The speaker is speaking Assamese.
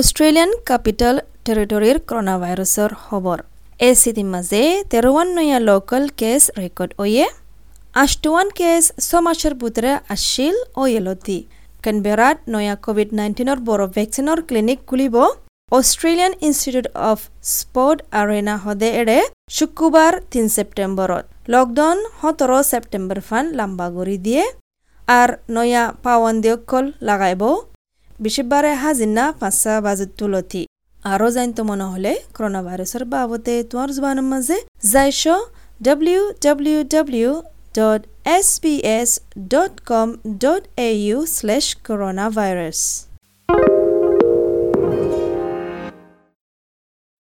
অষ্ট্ৰেলিয়ান কেপিটেল টেৰিটৰীৰ কৰনা ভাইৰাছৰ খবৰ এ চিটিৰ মাজে তেৰৱান নয়া লোকেল কেছ ৰেকৰ্ড অয়ে। আষ্টৱান কেছ ছমাসৰ বুটৰে আছিল অয়েলতি। কেনবেৰাত নয়া কোভিড নাইণ্টিনৰ বড় ভেকচিনৰ ক্লিনিক খুলিব। Australian institute of sport arena সদে এৰে শুক্ৰবাৰ তিন ছেপ্টেম্বৰত। লকডাউন সোতৰ ছেপ্টেম্বৰ ফান লাম্বা কৰি দিয়ে। আৰ নয়া পাওয়ান্দিয়কল লাগাইব। বিশেষবারে হাজিনা পাঁচা বাজেট তুলতি। আরও জানত মনে হলে করোনা ভাইরাসের বাবদে তোমার জবানের মাঝে যাইশ W W W dot S P S dot com dot A U slash coronavirus